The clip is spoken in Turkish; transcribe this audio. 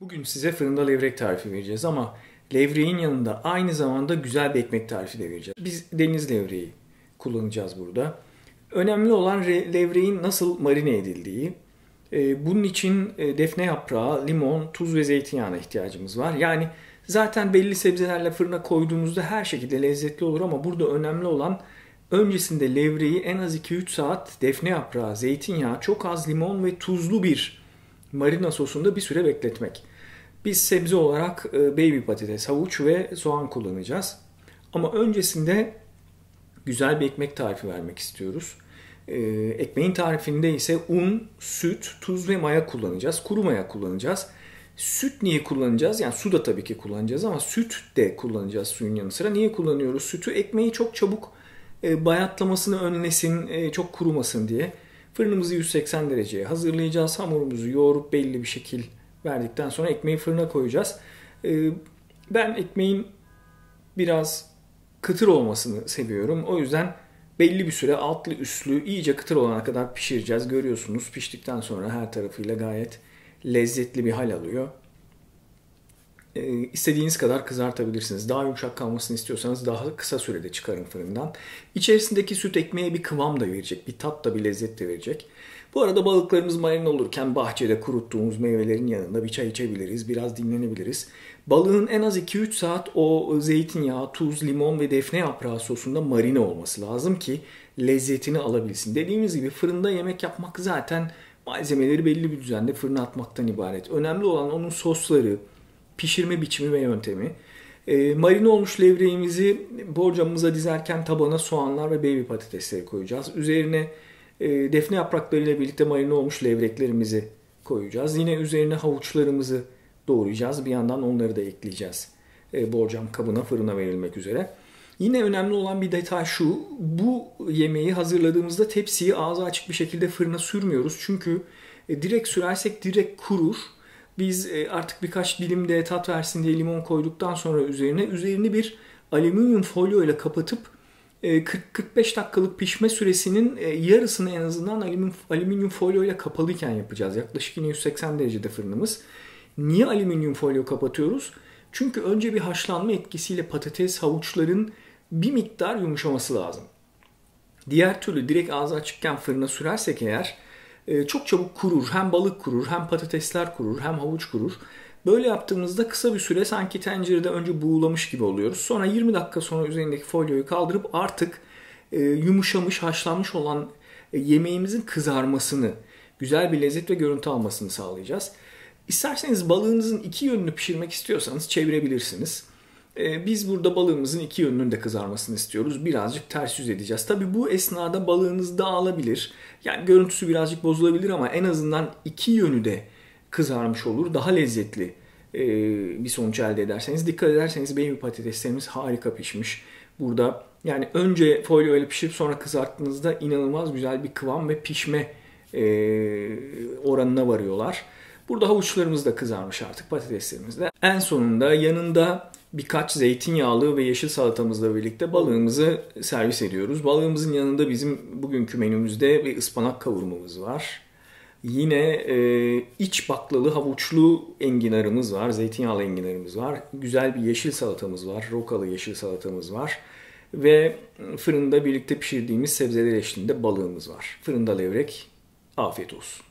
Bugün size fırında levrek tarifi vereceğiz ama levreğin yanında aynı zamanda güzel bir ekmek tarifi de vereceğiz. Biz deniz levreği kullanacağız burada. Önemli olan levreğin nasıl marine edildiği. Ee, bunun için e, defne yaprağı, limon, tuz ve zeytinyağına ihtiyacımız var. Yani zaten belli sebzelerle fırına koyduğumuzda her şekilde lezzetli olur ama burada önemli olan öncesinde levreği en az 2-3 saat defne yaprağı, zeytinyağı, çok az limon ve tuzlu bir marina sosunda bir süre bekletmek. Biz sebze olarak e, baby patates, havuç ve soğan kullanacağız. Ama öncesinde güzel bir ekmek tarifi vermek istiyoruz. E, ekmeğin tarifinde ise un, süt, tuz ve maya kullanacağız. Kuru maya kullanacağız. Süt niye kullanacağız? Yani su da tabii ki kullanacağız ama süt de kullanacağız suyun yanı sıra. Niye kullanıyoruz sütü? Ekmeği çok çabuk e, bayatlamasını önlesin, çok kurumasın diye. Fırınımızı 180 dereceye hazırlayacağız. Hamurumuzu yoğurup belli bir şekil verdikten sonra ekmeği fırına koyacağız. Ee, ben ekmeğin biraz kıtır olmasını seviyorum. O yüzden belli bir süre altlı üstlü iyice kıtır olana kadar pişireceğiz. Görüyorsunuz piştikten sonra her tarafıyla gayet lezzetli bir hal alıyor. Ee, istediğiniz kadar kızartabilirsiniz. Daha yumuşak kalmasını istiyorsanız daha kısa sürede çıkarın fırından. İçerisindeki süt ekmeğe bir kıvam da verecek, bir tat da bir lezzet de verecek. Bu arada balıklarımız marine olurken bahçede kuruttuğumuz meyvelerin yanında bir çay içebiliriz, biraz dinlenebiliriz. Balığın en az 2-3 saat o zeytinyağı, tuz, limon ve defne yaprağı sosunda marine olması lazım ki lezzetini alabilsin. Dediğimiz gibi fırında yemek yapmak zaten malzemeleri belli bir düzende fırına atmaktan ibaret. Önemli olan onun sosları, pişirme biçimi ve yöntemi. E, marine olmuş levreğimizi borcamımıza dizerken tabana soğanlar ve baby patatesleri koyacağız. Üzerine e, defne yapraklarıyla birlikte marine olmuş levreklerimizi koyacağız. Yine üzerine havuçlarımızı doğrayacağız. Bir yandan onları da ekleyeceğiz. E, borcam kabına fırına verilmek üzere. Yine önemli olan bir detay şu. Bu yemeği hazırladığımızda tepsiyi ağzı açık bir şekilde fırına sürmüyoruz. Çünkü e, direkt sürersek direkt kurur. Biz e, artık birkaç dilim de tat versin diye limon koyduktan sonra üzerine üzerini bir alüminyum folyo ile kapatıp 40-45 e, dakikalık pişme süresinin e, yarısını en azından alüminyum, alüminyum folyo ile kapalıyken yapacağız. Yaklaşık yine 180 derecede fırınımız. Niye alüminyum folyo kapatıyoruz? Çünkü önce bir haşlanma etkisiyle patates, havuçların bir miktar yumuşaması lazım. Diğer türlü direkt ağzı açıkken fırına sürersek eğer e, çok çabuk kurur. Hem balık kurur, hem patatesler kurur, hem havuç kurur. Böyle yaptığımızda kısa bir süre sanki tencerede önce buğulamış gibi oluyoruz. Sonra 20 dakika sonra üzerindeki folyoyu kaldırıp artık e, yumuşamış, haşlanmış olan e, yemeğimizin kızarmasını, güzel bir lezzet ve görüntü almasını sağlayacağız. İsterseniz balığınızın iki yönünü pişirmek istiyorsanız çevirebilirsiniz. E, biz burada balığımızın iki yönünün de kızarmasını istiyoruz. Birazcık ters yüz edeceğiz. Tabi bu esnada balığınız dağılabilir. Yani görüntüsü birazcık bozulabilir ama en azından iki yönü de kızarmış olur. Daha lezzetli e, bir sonuç elde ederseniz. Dikkat ederseniz baby patateslerimiz harika pişmiş. Burada yani önce folyo ile pişirip sonra kızarttığınızda inanılmaz güzel bir kıvam ve pişme e, oranına varıyorlar. Burada havuçlarımız da kızarmış artık patateslerimiz de. En sonunda yanında birkaç zeytinyağlı ve yeşil salatamızla birlikte balığımızı servis ediyoruz. Balığımızın yanında bizim bugünkü menümüzde bir ıspanak kavurmamız var. Yine e, iç baklalı havuçlu enginarımız var. Zeytinyağlı enginarımız var. Güzel bir yeşil salatamız var. Rokalı yeşil salatamız var. Ve fırında birlikte pişirdiğimiz sebzeler eşliğinde balığımız var. Fırında levrek. Afiyet olsun.